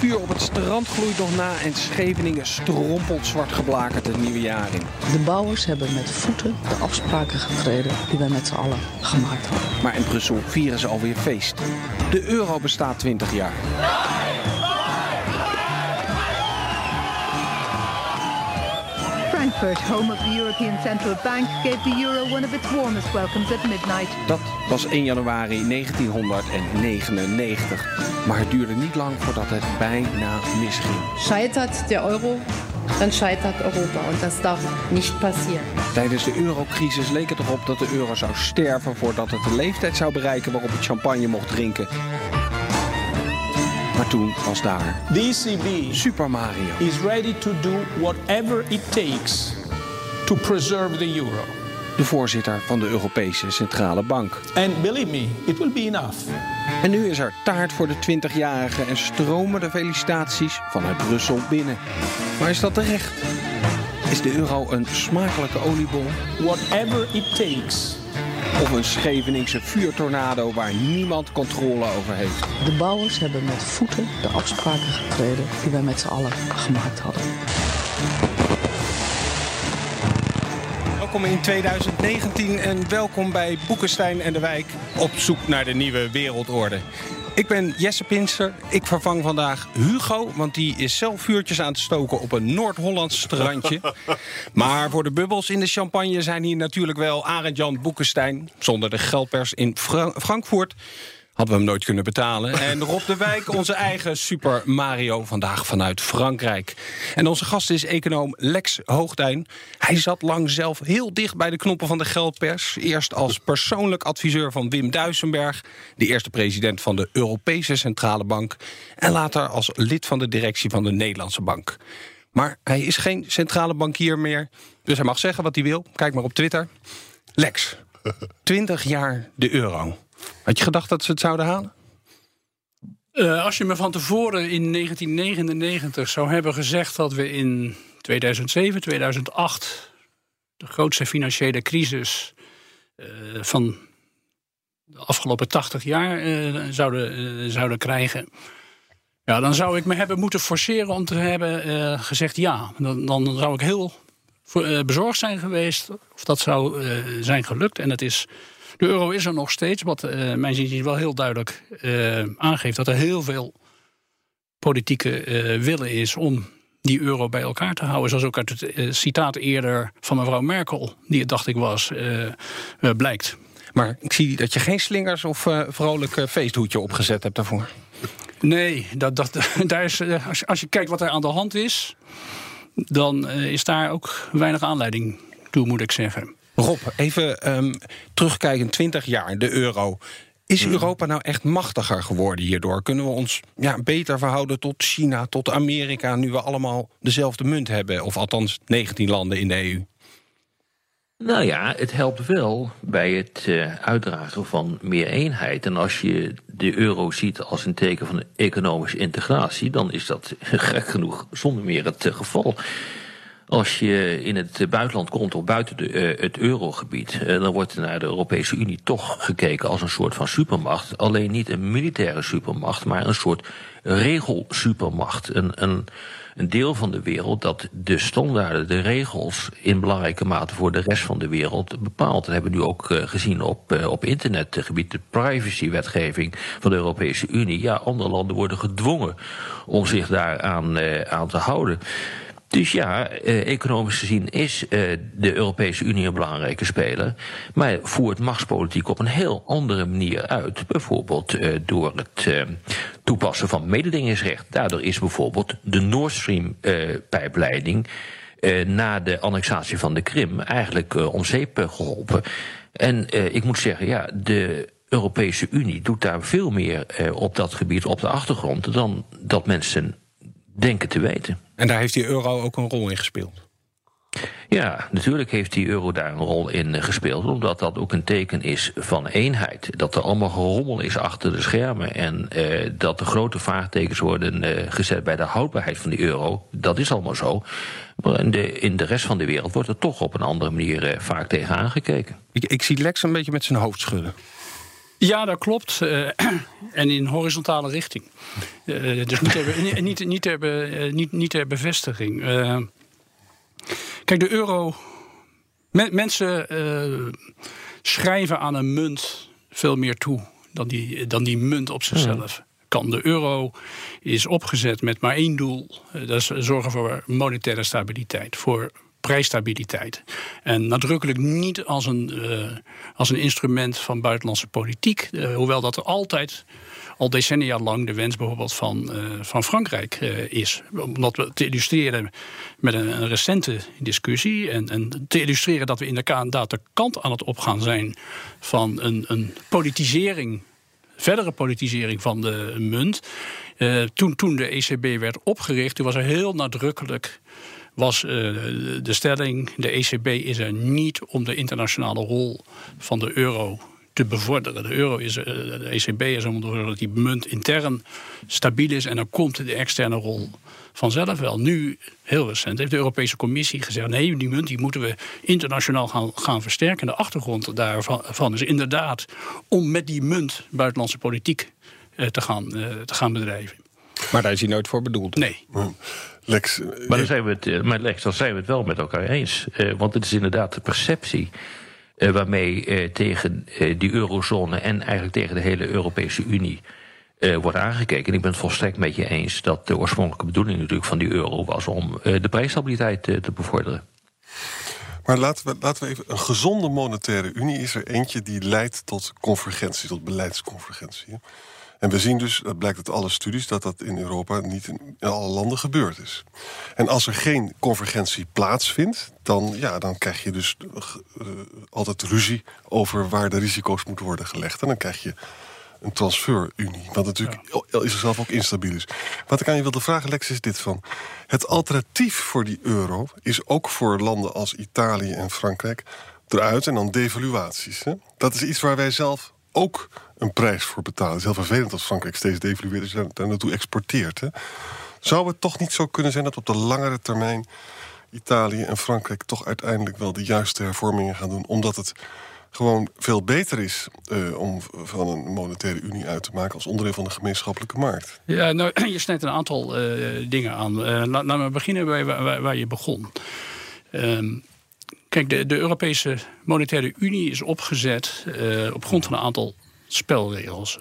Vuur op het strand gloeit nog na en Scheveningen strompelt zwart geblakerd het nieuwe jaar in. De bouwers hebben met voeten de afspraken getreden die wij met z'n allen gemaakt hadden. Maar in Brussel vieren ze alweer feest. De euro bestaat 20 jaar. Frankfurt, home of the European Central Bank, gave the euro one of its warmest welcomes at midnight. Dat was 1 januari 1999. Maar het duurde niet lang voordat het bijna misging. Scheitert der Euro, dann scheitert Europa. Und das darf nicht passieren. Tijdens de eurocrisis leek het erop dat de euro zou sterven voordat het de leeftijd zou bereiken waarop het champagne mocht drinken. Maar toen was daar The ECB Super Mario. is ready to do whatever it takes to preserve the euro. de voorzitter van de Europese Centrale Bank. And believe me, it will be enough. En nu is er taart voor de 20-jarige en stromen de felicitaties vanuit Brussel binnen. Maar is dat terecht? Is de euro een smakelijke oliebol Whatever it takes. Of een Scheveningse vuurtornado waar niemand controle over heeft? De bouwers hebben met voeten de afspraken getreden die wij met z'n allen gemaakt hadden. Welkom in 2019 en welkom bij Boekenstein en de Wijk op zoek naar de nieuwe wereldorde. Ik ben Jesse Pinster. Ik vervang vandaag Hugo, want die is zelf vuurtjes aan te stoken op een Noord-Hollands strandje. maar voor de bubbels in de champagne zijn hier natuurlijk wel Arend-Jan Boekenstein. Zonder de geldpers in Fra- Frankfurt hadden we hem nooit kunnen betalen. En Rob de Wijk, onze eigen Super Mario, vandaag vanuit Frankrijk. En onze gast is econoom Lex Hoogduin. Hij zat lang zelf heel dicht bij de knoppen van de geldpers. Eerst als persoonlijk adviseur van Wim Duisenberg... de eerste president van de Europese Centrale Bank... en later als lid van de directie van de Nederlandse Bank. Maar hij is geen centrale bankier meer, dus hij mag zeggen wat hij wil. Kijk maar op Twitter. Lex, 20 jaar de euro. Had je gedacht dat ze het zouden halen? Eh, als je me van tevoren in 1999 zou hebben gezegd dat we in 2007, 2008 de grootste financiële crisis eh, van de afgelopen 80 jaar eh, zouden, zouden krijgen. Ja, dan zou ik me hebben moeten forceren om te hebben gezegd ja. Dan, dan zou ik heel bezorgd zijn geweest of dat zou zijn gelukt. En het is, de euro is er nog steeds, wat eh mijn zin wel heel duidelijk eh, aangeeft dat er heel veel politieke eh, willen is om die euro bij elkaar te houden. Zoals ook uit het citaat eerder van mevrouw Merkel, die het dacht ik was, blijkt. Maar ik zie dat je geen slingers of vrolijk feesthoedje opgezet hebt daarvoor. Nee, dat, dat, daar is, als, je, als je kijkt wat er aan de hand is, dan is daar ook weinig aanleiding toe, moet ik zeggen. Rob, even ehm, terugkijken, 20 jaar, de euro. Is Europa nou echt machtiger geworden hierdoor? Kunnen we ons ja, beter verhouden tot China, tot Amerika... nu we allemaal dezelfde munt hebben? Of althans 19 landen in de EU. Nou ja, het helpt wel bij het eh, uitdragen van meer eenheid. En als je de euro ziet als een teken van economische integratie, dan is dat gek genoeg zonder meer het eh, geval. Als je in het buitenland komt of buiten de, eh, het eurogebied, eh, dan wordt er naar de Europese Unie toch gekeken als een soort van supermacht. Alleen niet een militaire supermacht, maar een soort regelsupermacht. Een, een, een deel van de wereld dat de standaarden, de regels in belangrijke mate voor de rest van de wereld bepaalt. Dat hebben we nu ook eh, gezien op, op internetgebied, de privacywetgeving van de Europese Unie. Ja, andere landen worden gedwongen om zich daaraan aan te houden. Dus ja, eh, economisch gezien is eh, de Europese Unie een belangrijke speler. Maar voert machtspolitiek op een heel andere manier uit. Bijvoorbeeld eh, door het toepassen van mededingingsrecht. Daardoor is bijvoorbeeld de Nord Stream pijpleiding na de annexatie van de Krim eigenlijk om zeep eh, geholpen. En ik moet zeggen, ja, de Europese Unie doet daar veel meer op dat gebied op de achtergrond dan dat mensen denken te weten. En daar heeft die euro ook een rol in gespeeld. Ja, natuurlijk heeft die euro daar een rol in gespeeld, omdat dat ook een teken is van eenheid. Dat er allemaal gerommel is achter de schermen en eh, dat er grote vraagtekens worden eh, gezet bij de houdbaarheid van die euro. Dat is allemaal zo. Maar in de, in de rest van de wereld wordt er toch op een andere manier eh, vaak tegen aangekeken. Ik, ik zie Lex een beetje met zijn hoofd schudden. Ja, dat klopt. Uh, en in horizontale richting. Uh, dus niet ter, niet, niet, ter, be, niet, niet ter bevestiging. Uh, kijk, de euro. Men, mensen schrijven aan een munt veel meer toe dan die, dan die munt op zichzelf. Hmm. Kan. De euro is opgezet met maar één doel: dat is zorgen voor monetaire stabiliteit. Voor prijsstabiliteit. En nadrukkelijk niet als een, uh, als een instrument van buitenlandse politiek. Uh, hoewel dat er altijd al decennia lang de wens bijvoorbeeld van, uh, van Frankrijk is. Om dat te illustreren met een, recente discussie. En, en, te illustreren dat we inderdaad de kant aan het opgaan zijn van een, een politisering verdere politisering van de munt. Toen, toen de ECB werd opgericht, toen was er heel nadrukkelijk was uh, de stelling: de ECB is er niet om de internationale rol van de euro te bevorderen. De euro is, uh, de ECB is om dat die munt intern stabiel is en dan komt de externe rol vanzelf wel. Nu, heel recent, heeft de Europese Commissie gezegd: nee, die munt die moeten we internationaal gaan, gaan versterken. De achtergrond daarvan is inderdaad om met die munt buitenlandse politiek uh, te, gaan, te gaan bedrijven. Maar daar is hij nooit voor bedoeld. Nee. Lex, maar, dan zijn we het, eh, maar Lex, dan zijn we het wel met elkaar eens. Uh, want het is inderdaad de perceptie uh, waarmee uh, tegen die eurozone en eigenlijk tegen de hele Europese Unie wordt aangekeken. En ik ben het volstrekt met je eens dat de oorspronkelijke bedoeling natuurlijk van die euro was om de prijsstabiliteit te bevorderen. Maar laten we, laten we even. Een gezonde monetaire unie is er eentje die leidt tot convergentie, tot beleidsconvergentie. En we zien dus, dat blijkt uit alle studies, dat dat in Europa niet in alle landen gebeurd is. En als er geen convergentie plaatsvindt, dan, ja, dan krijg je dus uh, altijd ruzie over waar de risico's moeten worden gelegd. En dan krijg je een transferunie, wat natuurlijk ja. is zelf ook instabiel is. Wat ik aan je wilde vragen, Lex, is dit van... het alternatief voor die euro is ook voor landen als Italië en Frankrijk... eruit en dan devaluaties. Hè? Dat is iets waar wij zelf ook een prijs voor betalen. Het is heel vervelend als Frankrijk steeds devalueert en daar naartoe exporteert. Hè. Zou het toch niet zo kunnen zijn dat op de langere termijn Italië en Frankrijk toch uiteindelijk wel de juiste hervormingen gaan doen, omdat het gewoon veel beter is uh, om van een monetaire unie uit te maken als onderdeel van de gemeenschappelijke markt. Ja, nou, je snijdt een aantal uh, dingen aan. Uh, laten we beginnen bij waar, je begon. Um, kijk, de, de, Europese monetaire unie is opgezet op grond van een aantal spelregels.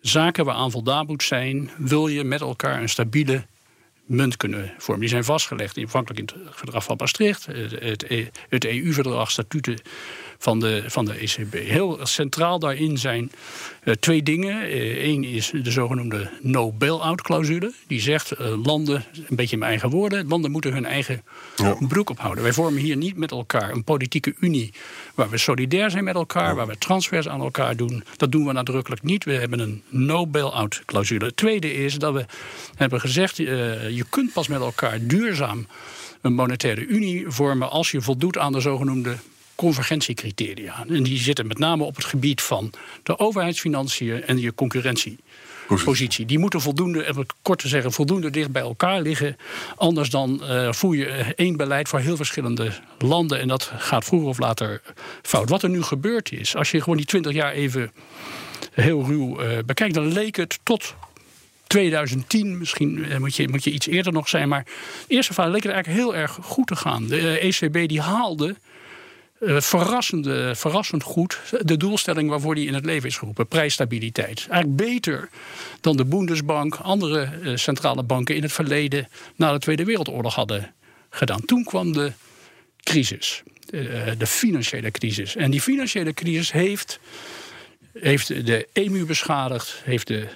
Zaken waaraan voldaan moet zijn, wil je met elkaar een stabiele munt kunnen vormen. Die zijn vastgelegd aanvankelijk in het verdrag van Maastricht, het EU-verdrag, statuten van de, van de ECB. Heel centraal daarin zijn uh, twee dingen. Eén uh, is de zogenoemde no-bail-out-clausule. Die zegt uh, landen, een beetje in mijn eigen woorden, landen moeten hun eigen ja. broek ophouden. Wij vormen hier niet met elkaar een politieke unie waar we solidair zijn met elkaar, ja. waar we transfers aan elkaar doen. Dat doen we nadrukkelijk niet. We hebben een no-bail-out-clausule. Het tweede is dat we hebben gezegd, je kunt pas met elkaar duurzaam een monetaire unie vormen als je voldoet aan de zogenoemde convergentiecriteria. En die zitten met name op het gebied van de overheidsfinanciën en je concurrentiepositie. Die moeten voldoende, even kort te zeggen, voldoende dicht bij elkaar liggen. Anders dan uh, voer je één beleid voor heel verschillende landen. En dat gaat vroeger of later fout. Wat er nu gebeurd is, als je gewoon die twintig jaar even heel ruw uh, bekijkt, dan leek het tot 2010, misschien eh, moet je, moet je iets eerder nog zijn. Maar eerst of leek het eigenlijk heel erg goed te gaan. De ECB die haalde uh, verrassende, verrassend goed de doelstelling waarvoor die in het leven is geroepen: prijsstabiliteit. Eigenlijk beter dan de Bundesbank, andere uh, centrale banken in het verleden na de Tweede Wereldoorlog hadden gedaan. Toen kwam de crisis, uh, de financiële crisis. En die financiële crisis heeft, heeft de EMU beschadigd, heeft de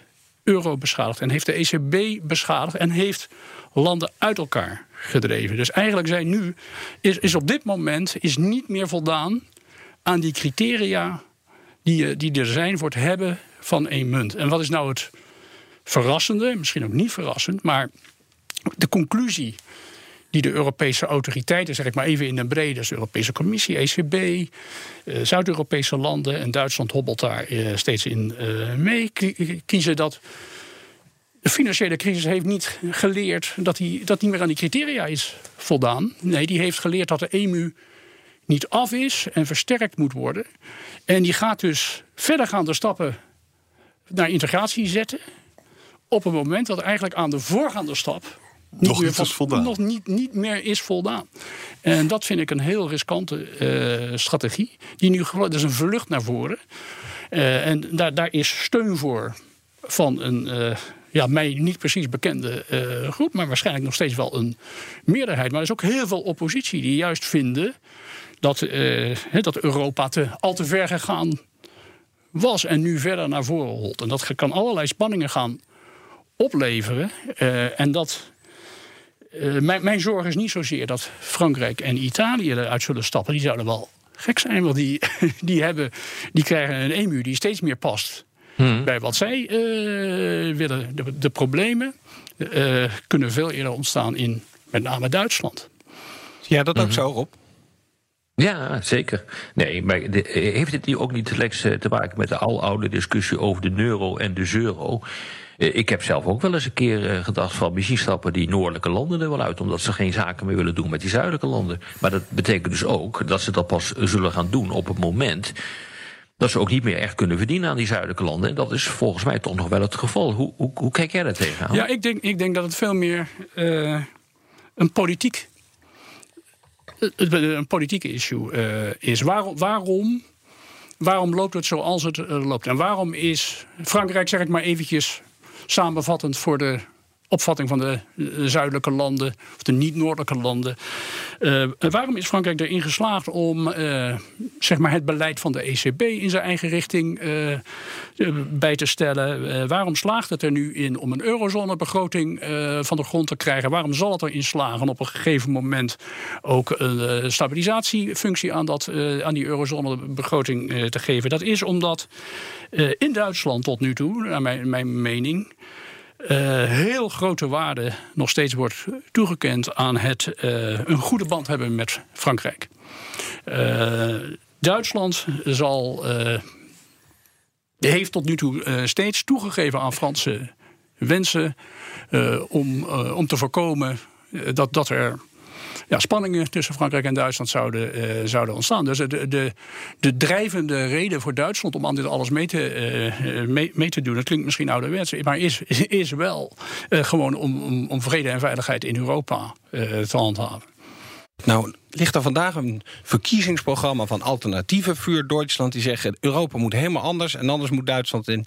euro beschadigd en heeft de ECB beschadigd en heeft landen uit elkaar gedreven. Dus eigenlijk zijn nu, is, is op dit moment is niet meer voldaan aan die criteria die, eh, die er zijn voor het hebben van één munt. En wat is nou het verrassende, misschien ook niet verrassend, maar de conclusie die de Europese autoriteiten, zeg ik maar even in de brede, dus de Europese Commissie, ECB, eh, Zuid-Europese landen en Duitsland hobbelt daar eh, steeds in eh, mee, ki- kiezen dat. De financiële crisis heeft niet geleerd dat die, dat niet meer aan die criteria is voldaan. Nee, die heeft geleerd dat de EMU niet af is en versterkt moet worden. En die gaat dus verdergaande stappen naar integratie zetten. Op het moment dat eigenlijk aan de voorgaande stap niet Nog meer niet voldaan. Nog niet, niet meer is voldaan. En dat vind ik een heel riskante eh, strategie. Die nu gewoon, dat is een vlucht naar voren. Eh, en daar, daar is steun voor van een eh, ja, mij niet precies bekende eh, groep, maar waarschijnlijk nog steeds wel een meerderheid. Maar er is ook heel veel oppositie die juist vinden dat, eh, dat Europa te, al te ver gegaan was en nu verder naar voren holt. En dat kan allerlei spanningen gaan opleveren. Eh, en dat. mijn, mijn zorg is niet zozeer dat Frankrijk en Italië eruit zullen stappen. Die zouden wel gek zijn, want die, die, hebben, die krijgen een EMU die steeds meer past bij wat zij eh, willen. De, de problemen eh, kunnen veel eerder ontstaan in met name Duitsland. Zie jij dat ook zo, Rob? Ja, zeker. Nee, maar de- heeft het hier ook niet slechts eh, te maken met de aloude discussie over de euro en de euro? Eh, Ik heb zelf ook wel eens een keer eh, gedacht van misschien stappen die noordelijke landen er wel uit, omdat ze geen zaken meer willen doen met die zuidelijke landen. Maar dat betekent dus ook dat ze dat pas zullen gaan doen op het moment dat ze ook niet meer echt kunnen verdienen aan die zuidelijke landen. En dat is volgens mij toch nog wel het geval. Hoe, hoe, hoe kijk jij daar tegenaan? Ja, ik denk, ik denk dat het veel meer eh, een politiek. het- een politieke issue eh, is. Waarom, waarom, loopt het zoals het eh, loopt? En waarom is Frankrijk, zeg ik maar eventjes samenvattend voor de opvatting van de eh, zuidelijke landen, of de niet-noordelijke landen. eh, waarom is Frankrijk erin geslaagd om eh, zeg maar het beleid van de ECB in zijn eigen richting bij te stellen? Waarom slaagt het er nu in om een eurozonebegroting van de grond te krijgen? Waarom zal het erin slagen op een gegeven moment ook een stabilisatiefunctie aan, dat, aan die eurozonebegroting te geven? Dat is omdat in Duitsland tot nu toe, naar mijn mening, eh, heel grote waarde nog steeds wordt toegekend aan het eh, een goede band hebben met Frankrijk. Eh, Duitsland zal, heeft tot nu toe steeds toegegeven aan Franse wensen om, om te voorkomen dat, dat er ja, spanningen tussen Frankrijk en Duitsland zouden, eh, zouden ontstaan. Dus de, de, de drijvende reden voor Duitsland om aan dit alles mee te, eh, mee, mee te doen, dat klinkt misschien ouderwets, maar is, is wel eh, gewoon om, om, om vrede en veiligheid in Europa eh, te handhaven. Nou, ligt er vandaag een verkiezingsprogramma van Alternatieven voor Duitsland... die zeggen Europa moet helemaal anders... en anders moet Duitsland in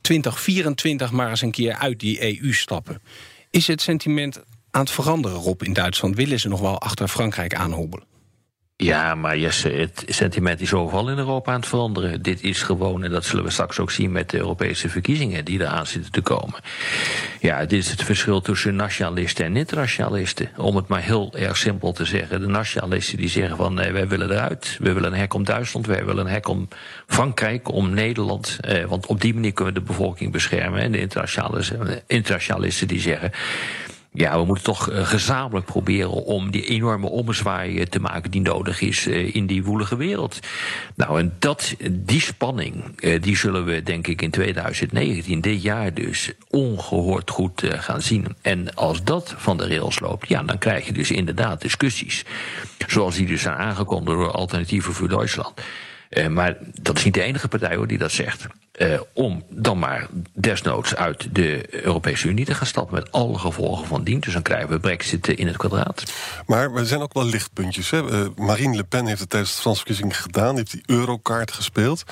2024 maar eens een keer uit die EU stappen. Is het sentiment aan het veranderen, Rob, in Duitsland? Willen ze nog wel achter Frankrijk aanhobbelen? Ja, maar Jesse, het sentiment is overal in Europa aan het veranderen. Dit is gewoon, en dat zullen we straks ook zien met de Europese verkiezingen die eraan zitten te komen. Ja, dit is het verschil tussen nationalisten en internationalisten. Om het maar heel erg simpel te zeggen. De nationalisten die zeggen van nee, wij willen eruit. We willen een hek om Duitsland, wij willen een hek om Frankrijk, om Nederland. Eh, want op die manier kunnen we de bevolking beschermen. En de internationalisten, internationalisten die zeggen. Ja, we moeten toch eh, gezamenlijk proberen om die enorme ommezwaai eh, te maken die nodig is eh, in die woelige wereld. Nou, en dat, die spanning, die zullen we denk ik in 2019, dit jaar dus, ongehoord goed gaan zien. En als dat van de rails loopt, ja, dan krijg je dus inderdaad discussies. Zoals die dus zijn aangekondigd door Alternatieven voor Duitsland. Maar dat is niet de enige partij hoor die dat zegt. Eh, om dan maar desnoods uit de Europese Unie te gaan stappen met alle gevolgen van dien. Dus dan krijgen we Brexit eh, in het kwadraat. Maar er zijn ook wel lichtpuntjes. Hè? Eh, Marine Le Pen heeft het tijdens de Franse verkiezingen gedaan. Die heeft die eurokaart gespeeld.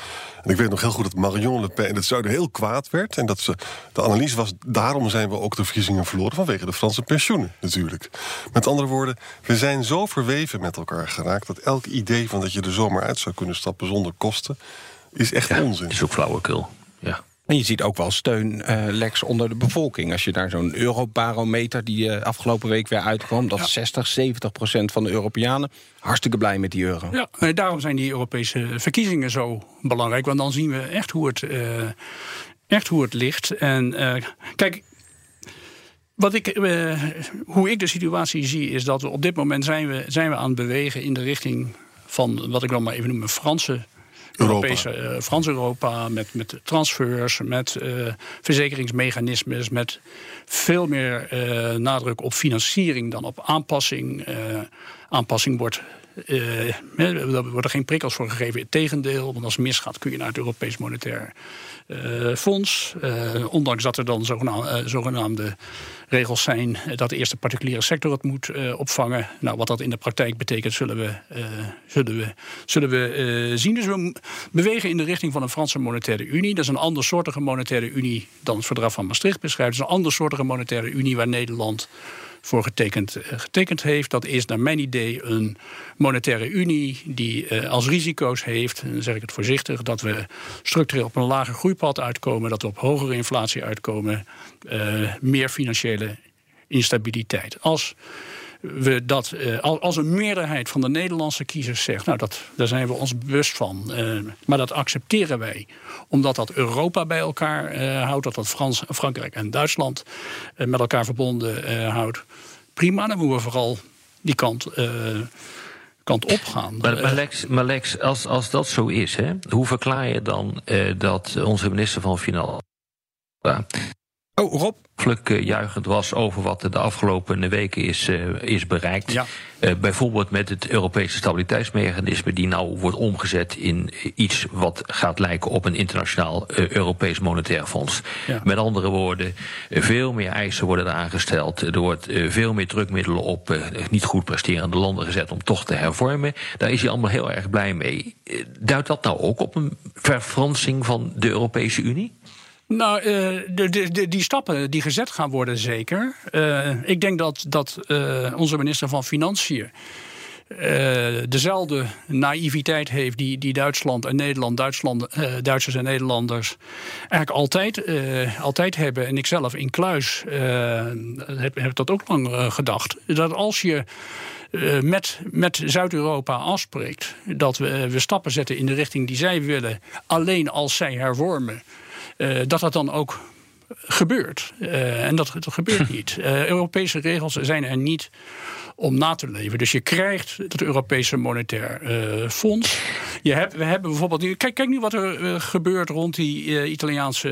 En ik weet nog heel goed dat Marion Le Pen in het zuiden heel kwaad werd. En dat ze, de analyse was, daarom zijn we ook de verkiezingen verloren... vanwege de Franse pensioenen natuurlijk. Met andere woorden, we zijn zo verweven met elkaar geraakt... dat elk idee van dat je er zomaar uit zou kunnen stappen zonder kosten... is echt onzin. is ook flauwekul, ja. En je ziet ook wel steun, eh, Lex, onder de bevolking. Als je naar zo'n eurobarometer die eh, afgelopen week weer uitkwam... dat 60, 70 procent van de Europeanen hartstikke blij met die euro. Ja, en daarom zijn die Europese verkiezingen zo belangrijk. Want dan zien we echt hoe het, eh, echt hoe het ligt. En eh, kijk, wat ik, eh, hoe ik de situatie zie, is dat we op dit moment zijn we, zijn we aan het bewegen in de richting van wat ik dan maar even noem een Franse. Europese, uh, Frans Europa, met, met transfers, met uh, verzekeringsmechanismes, met veel meer uh, nadruk op financiering dan op aanpassing. aanpassing wordt uh, er worden geen prikkels voor gegeven. Tegendeel, want als het misgaat kun je naar het Europees Monetair uh, Fonds. Uh, ondanks dat er dan zogenaamde, zogenaamde regels zijn dat de eerste particuliere sector het moet opvangen. Nou, wat dat in de praktijk betekent, zullen we, zullen we, zullen we zien. Dus we bewegen in de richting van een Franse monetaire unie. Dat is een andersoortige monetaire unie dan het verdrag van Maastricht beschrijft. Het is een andersoortige monetaire unie waar Nederland voor getekend, eh, getekend heeft. Dat is naar mijn idee een monetaire unie die uh, als risico's heeft, dan zeg ik het voorzichtig, dat we structureel op een lager groeipad uitkomen, dat we op hogere inflatie uitkomen, uh, meer financiële instabiliteit. Als dat, uh, als een meerderheid van de Nederlandse kiezers zegt, nou, dat, daar zijn we ons bewust van. Uh, maar dat accepteren wij, omdat dat Europa bij elkaar uh, houdt, dat dat Frans, Frankrijk en Duitsland met elkaar verbonden houdt. Prima, dan moeten we vooral die kant kant op gaan. Maar, Lex, als, als dat zo is, hè, hoe verklaar je dan dat onze minister van Financiën Oh, Rob? Uh, juichend was over wat er de afgelopen weken is, uh, is bereikt. Ja. Uh, bijvoorbeeld met het Europese stabiliteitsmechanisme, die nou wordt omgezet in iets wat gaat lijken op een internationaal Europees monetair fonds. Ja. Met andere woorden, veel meer eisen worden er aangesteld. Er wordt veel meer drukmiddelen op niet goed presterende landen gezet om toch te hervormen. Daar is hij allemaal heel erg blij mee. Duidt dat nou ook op een verfransing van de Europese Unie? Nou, de, die stappen die gezet gaan worden, zeker. Uh, ik denk dat, dat uh, onze minister van Financiën. dezelfde naïviteit heeft die, die Duitsland en Nederland, Duitsland Duitsers en Nederlanders eigenlijk altijd, altijd hebben. En ik zelf in Kluis heb, heb dat ook lang gedacht. Dat als je met, met Zuid-Europa afspreekt dat we, we stappen zetten in de richting die zij willen, alleen als zij hervormen. Uh, dat dat dan ook gebeurt. Uh, en dat, dat gebeurt niet. Uh, Europese regels zijn er niet om na te leven. Dus je krijgt het Europese Monetair uh, Fonds. Je hebt, we hebben bijvoorbeeld. Kijk, kijk nu wat er uh, gebeurt rond die uh, Italiaanse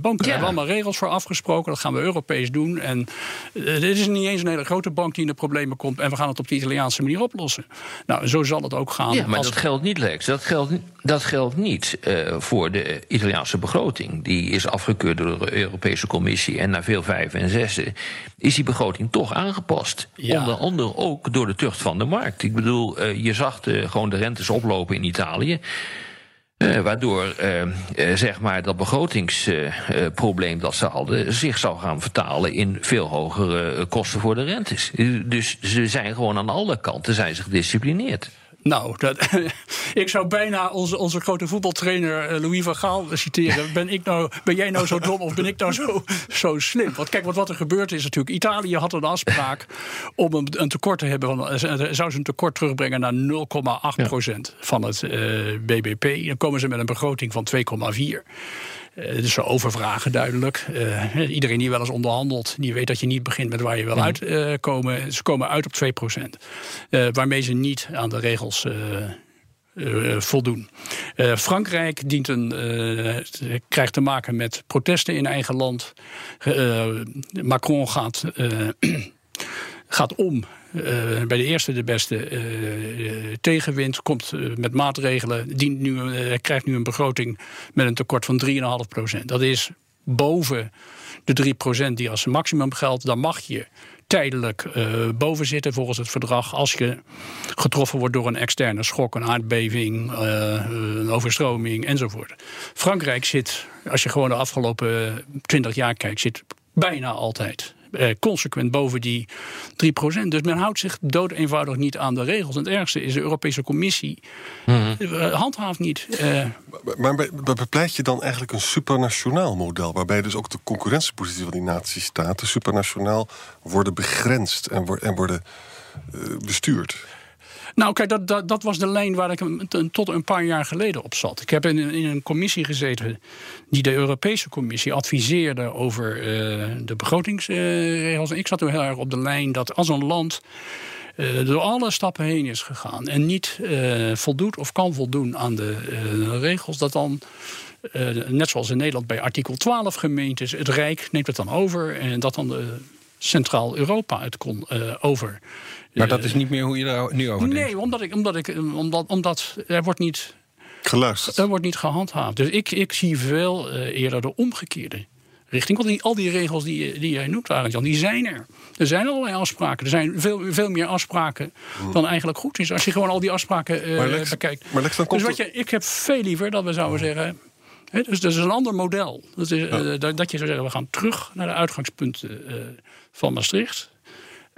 banken. Ja. We hebben allemaal regels voor afgesproken. Dat gaan we Europees doen. En dit is niet eens een hele grote bank die in de problemen komt. En we gaan het op de Italiaanse manier oplossen. Nou, zo zal het ook gaan. Ja, maar dat geldt niet, Lex. Dat geldt, dat geldt niet voor de Italiaanse begroting. Die is afgekeurd door Europese Commissie. En na veel vijf en zessen is die begroting toch aangepast. Ja onder andere ook door de tucht van de markt. Ik bedoel, uh, je zag de, gewoon de rentes oplopen in Italië. Uh, waardoor uh, zeg maar dat begrotingsprobleem dat ze hadden zich zou gaan vertalen in veel hogere kosten voor de rentes. Dus ze zijn gewoon aan alle kanten zijn ze gedisciplineerd. Nou, dat, ik zou bijna onze, onze grote voetbaltrainer eh, Louis van Gaal citeren. Ben, ik nou, ben jij nou zo dom of ben ik nou zo, zo slim? Want kijk, wat, wat er gebeurd is natuurlijk. Italië had een afspraak om een, een tekort te hebben. Van, zou ze een tekort terugbrengen naar 0,8 procent ja. van het uh, BBP. Dan komen ze met een begroting van 2,4. Uh, dus zo overvragen duidelijk. Uh, iedereen die wel eens onderhandelt, die weet dat je niet begint met waar je wil mm. uitkomen. Ze komen uit op 2%. waarmee ze niet aan de regels voldoen. Frankrijk dient een, krijgt te maken met protesten in eigen land. Macron gaat, gaat om uh, bij de eerste de beste uh, tegenwind. Komt uh, met maatregelen. Dient nu, krijgt nu een begroting met een tekort van 3,5 procent. Dat is boven de 3 procent die als maximum geldt. Dan mag je tijdelijk boven zitten volgens het verdrag. Als je getroffen wordt door een externe schok, een aardbeving, een overstroming enzovoort. Frankrijk zit, als je gewoon de afgelopen 20 jaar kijkt, zit bijna altijd eh, consequent boven die 3%. Dus men houdt zich dood eenvoudig niet aan de regels. En het ergste is de Europese Commissie mm -hmm. handhaaft niet. Uh, maar, maar bepleit je dan eigenlijk een supranationaal model... waarbij dus ook de concurrentiepositie van die natiestaten... supranationaal worden begrensd en, en worden uh, bestuurd? Nou, kijk, dat, dat, was de lijn waar ik tot een paar jaar geleden op zat. Ik heb in, in een commissie gezeten die de Europese Commissie adviseerde over eh, de begrotingsregels. en ik zat toen heel erg op de lijn dat als een land eh, door alle stappen heen is gegaan en niet eh, voldoet of kan voldoen aan de regels, dat dan. net zoals in Nederland bij artikel 12 gemeentes, het Rijk neemt het dan over en dat dan Centraal-Europa het kon over. Maar dat is niet meer hoe je er nu over denkt. Nee, omdat, ik, omdat, ik, omdat, omdat er wordt niet Geluisterd. er wordt niet gehandhaafd. Dus ik, ik zie veel eh, eerder de omgekeerde richting. Want die, al die regels die, die jij noemt, Jan, die zijn er. Er zijn allerlei afspraken. Er zijn veel, veel meer afspraken dan eigenlijk goed is. Als je gewoon al die afspraken eh, Maar Lex- bekijkt. maar Lex, dan dus wat je, ik heb veel liever dat we zouden zeggen. Hè, dus dat is een ander model. Dat, is, eh, dat, dat je zou zeggen, we gaan terug naar de uitgangspunten eh, van Maastricht.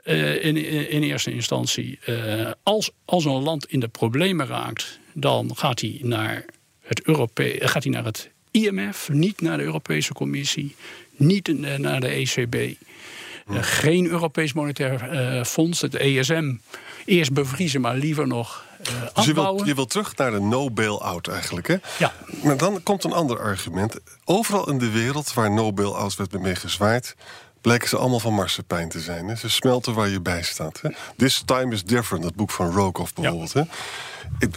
Eh, in, in, eerste instantie. Eh, als, als een land in de problemen raakt, dan gaat hij naar het, Europe gaat hij naar het IMF, niet naar de Europese Commissie, niet eh, naar de ECB. Eh, geen Europees Monetair eh, Fonds, het ESM. Eerst bevriezen, maar liever nog eh, Dus je afbouwen. wil, je wil terug naar de no bail-out eigenlijk, hè? Ja. Maar dan komt een ander argument. Overal in de wereld waar no bail-outs werd mee gezwaaid... blijken ze allemaal van marsepein te zijn. Hè? Ze smelten waar je bij staat. Hè? This time is different, dat boek van Rokoff bijvoorbeeld. Hè?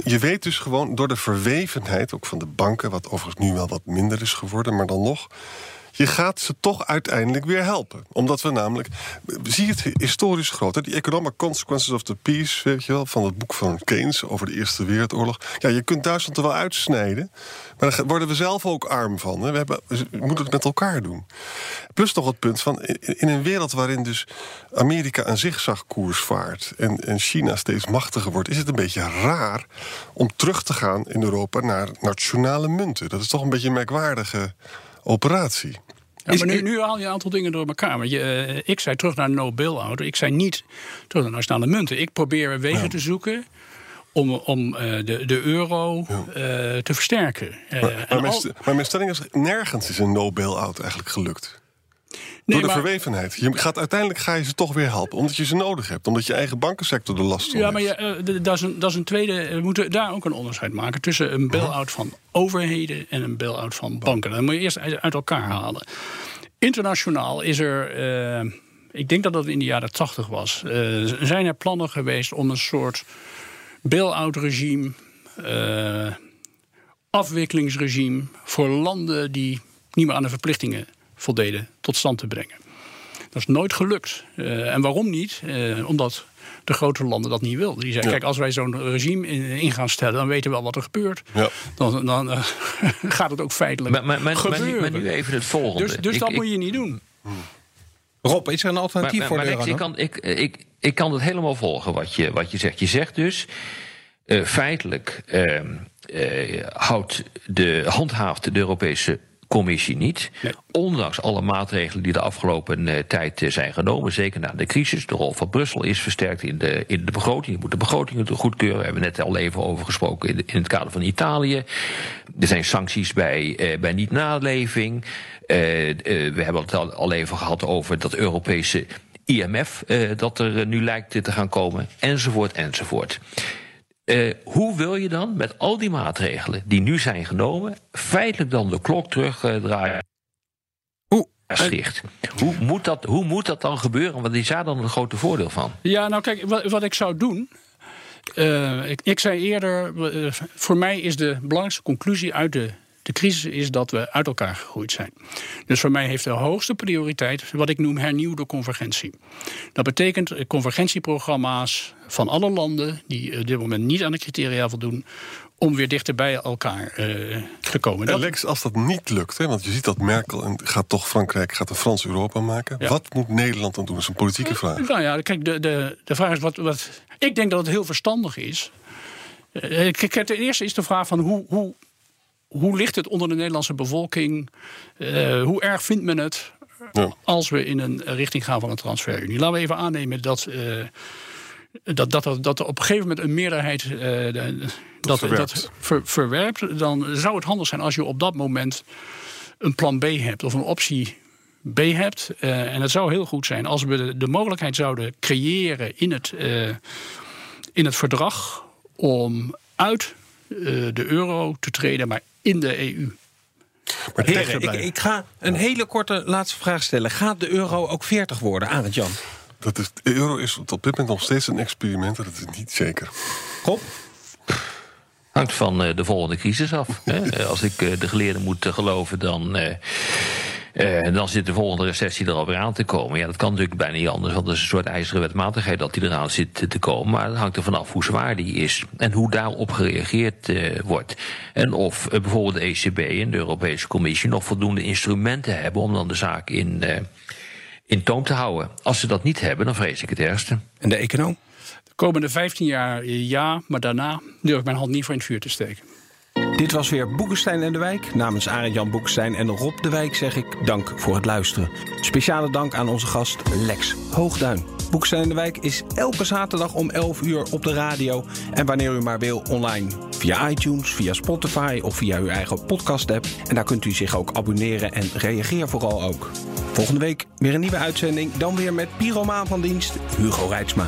Je weet dus gewoon door de verwevenheid, ook van de banken... wat overigens nu wel wat minder is geworden, maar dan nog... Je gaat ze toch uiteindelijk weer helpen. Omdat we namelijk. Zie je het historisch groot. Hè? Die Economic Consequences of the Peace, weet je wel, van het boek van Keynes over de Eerste Wereldoorlog. Ja, je kunt Duitsland er wel uitsnijden. Maar daar worden we zelf ook arm van. Hè? We, hebben, we moeten het met elkaar doen. Plus nog het punt van. in- een wereld waarin dus Amerika een zigzagkoers vaart. En, en China steeds machtiger wordt. is het een beetje raar om terug te gaan in Europa naar nationale munten. Dat is toch een beetje een merkwaardige operatie. Ja, maar nu, nu haal je een aantal dingen door elkaar. Want je, eh, ik zei terug naar no bail-out. Ik zei niet terug naar nationale munten. Ik probeer wegen te zoeken om, om eh, de, de euro eh, te versterken. Maar, maar, mijn, al- st- maar mijn stelling is, nergens is een no bail-out eigenlijk gelukt. Nee, Door de maar- verwevenheid. Je gaat, uiteindelijk ga je ze toch weer helpen. Omdat je ze nodig hebt. Omdat je eigen bankensector de last van Ja, maar heeft. je, eh, d- dat, is een, dat is een tweede. We moeten daar ook een onderscheid maken tussen een bail-out van overheden en een bail-out van banken. Dat moet je eerst uit uit elkaar halen. Internationaal is er. eh, ik denk dat dat in de jaren tachtig was. eh, zijn er plannen geweest om een soort bail-out regime. eh, afwikkelingsregime voor landen die niet meer aan de verplichtingen voldeden tot stand te brengen. Dat is nooit gelukt. Eh, en waarom niet? Eh, omdat de grote landen dat niet wilden. Die zeggen, Ja. kijk, als wij zo'n regime in, in gaan stellen... dan weten we wel wat er gebeurt. Ja. Dan, dan eh, gaat het ook feitelijk Maar, maar, maar, gebeuren. nu, maar nu even het volgende. dus dus Ik- dat ik- moet je niet doen. Rob, is er een alternatief maar, voor maar de Lex, ik, kan, ik, ik, ik kan het helemaal volgen wat je, wat je zegt. Je zegt dus, eh, feitelijk ehm, eh, houdt de, handhaaft de Europese Commissie niet. Nee. Ondanks alle maatregelen die de afgelopen eh, tijd eh, zijn genomen, zeker na de crisis. De rol van Brussel is versterkt in de, in de begroting. Je moet de begrotingen goedkeuren. We hebben net al even over gesproken in, de- in het kader van Italië. Er zijn sancties bij, eh, bij niet-naleving. We hebben het al, al even gehad over dat Europese IMF dat er nu lijkt te gaan komen, enzovoort, enzovoort. Eh, hoe wil je dan met al die maatregelen die nu zijn genomen, feitelijk dan de klok terugdraaien? Hoe? Maastricht. Hoe moet, dat, hoe moet dat dan gebeuren? Want is daar dan een grote voordeel van? Ja, nou kijk, wat, wat ik zou doen. eh, ik, ik zei eerder, eh, voor mij is de belangrijkste conclusie uit de, de crisis is dat we uit elkaar gegroeid zijn. Dus voor mij heeft de hoogste prioriteit wat ik noem hernieuwde convergentie. Dat betekent eh, convergentieprogramma's van alle landen die eh, op dit moment niet aan de criteria voldoen, om weer dichter bij elkaar eh, te komen. En Dat- Lex, als dat niet lukt, hè, want je ziet dat Merkel en gaat toch Frankrijk gaat een Frans Europa maken. Ja. Wat moet Nederland dan doen? Dat is een politieke vraag. Nou ja, kijk, de, de, de vraag is wat, wat. Ik denk dat het heel verstandig is. Kijk, ten eerste is de vraag van hoe, hoe, hoe ligt het onder de Nederlandse bevolking? Eh, hoe erg vindt men het Ja. als we in een richting gaan van een transferunie? Laten we even aannemen dat. eh, dat, dat, er- dat op een gegeven moment een meerderheid eh, dat, verwerpt. dat ver- verwerpt, dan zou het handig zijn als je op dat moment een plan B hebt of een optie B hebt. En het zou heel goed zijn als we de, de mogelijkheid zouden creëren in het, in het verdrag om uit de euro te treden, maar in de EU. Maar Heren, ik, ik ga een hele korte laatste vraag stellen. Gaat de euro ook 40 worden, Arend Jan? Dat is, de euro is op dit moment nog steeds een experiment. Dat is niet zeker. Rob? Hangt van eh, de volgende crisis af. hè. Als ik eh, de geleerden moet eh, geloven, dan. Eh, eh, dan zit de volgende recessie er alweer aan te komen. Ja, dat kan natuurlijk bijna niet anders, want dat is een soort ijzeren wetmatigheid dat die eraan zit te komen. Maar het hangt er vanaf hoe zwaar die is en hoe daarop gereageerd eh, wordt. En of eh, bijvoorbeeld de ECB en de Europese Commissie nog voldoende instrumenten hebben om dan de zaak in, in toom te houden. Als ze dat niet hebben, dan vrees ik het ergste. En de econoom? De komende 15 jaar ja, maar daarna durf ik mijn hand niet voor in het vuur te steken. Dit was weer Boekenstein en de Wijk. Namens Arend Jan Boekenstein en Rob de Wijk zeg ik dank voor het luisteren. Speciale dank aan onze gast Lex Hoogduin. Boekenstein en de Wijk is elke zaterdag om 11 uur op de radio. En wanneer u maar wil online. Via iTunes, via Spotify of via uw eigen podcast-app. En daar kunt u zich ook abonneren en reageer vooral ook. Volgende week weer een nieuwe uitzending. Dan weer met pyromaan van dienst Hugo Reitsma.